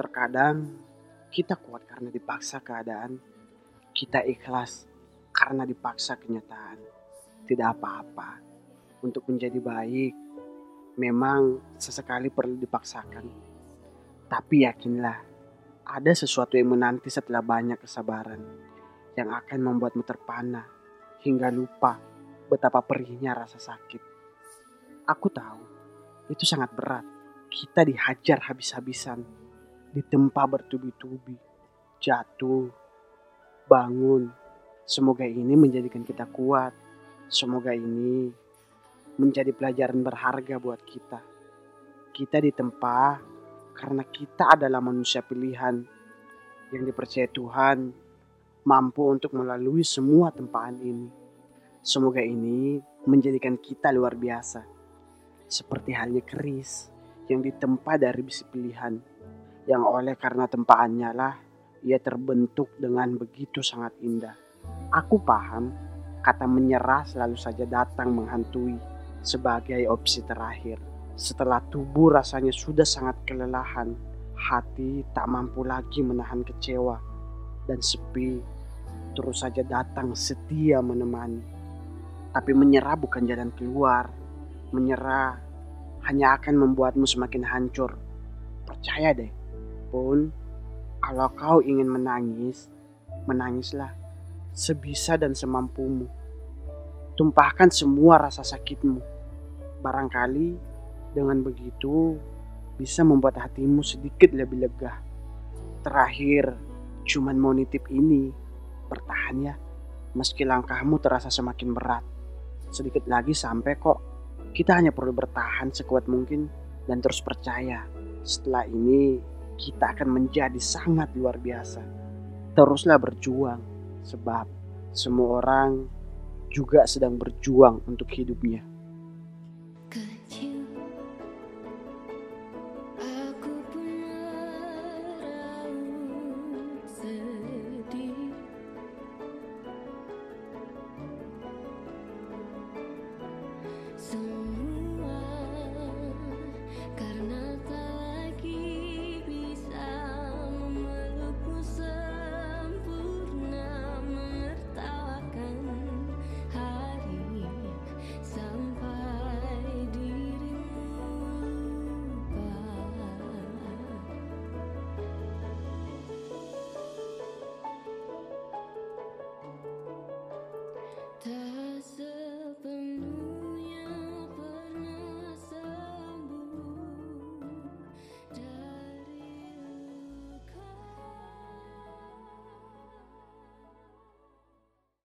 Terkadang kita kuat karena dipaksa keadaan, kita ikhlas karena dipaksa kenyataan. Tidak apa-apa untuk menjadi baik, memang sesekali perlu dipaksakan. Tapi yakinlah, ada sesuatu yang menanti setelah banyak kesabaran yang akan membuatmu terpana hingga lupa betapa perihnya rasa sakit. Aku tahu itu sangat berat. Kita dihajar habis-habisan, ditempa bertubi-tubi, jatuh, bangun. Semoga ini menjadikan kita kuat. Semoga ini menjadi pelajaran berharga buat kita. Kita ditempa karena kita adalah manusia pilihan yang dipercaya Tuhan mampu untuk melalui semua tempaan ini. Semoga ini menjadikan kita luar biasa. Seperti halnya keris yang ditempa dari bisi pilihan. Yang oleh karena tempaannya lah ia terbentuk dengan begitu sangat indah. Aku paham kata menyerah selalu saja datang menghantui sebagai opsi terakhir. Setelah tubuh rasanya sudah sangat kelelahan, hati tak mampu lagi menahan kecewa dan sepi terus saja datang setia menemani. Tapi menyerah bukan jalan keluar. Menyerah hanya akan membuatmu semakin hancur. Percaya deh, pun kalau kau ingin menangis, menangislah sebisa dan semampumu. Tumpahkan semua rasa sakitmu. Barangkali dengan begitu bisa membuat hatimu sedikit lebih lega. Terakhir, cuman mau nitip ini, bertahan ya. Meski langkahmu terasa semakin berat, sedikit lagi sampai kok. Kita hanya perlu bertahan sekuat mungkin dan terus percaya. Setelah ini, kita akan menjadi sangat luar biasa. Teruslah berjuang, sebab semua orang juga sedang berjuang untuk hidupnya.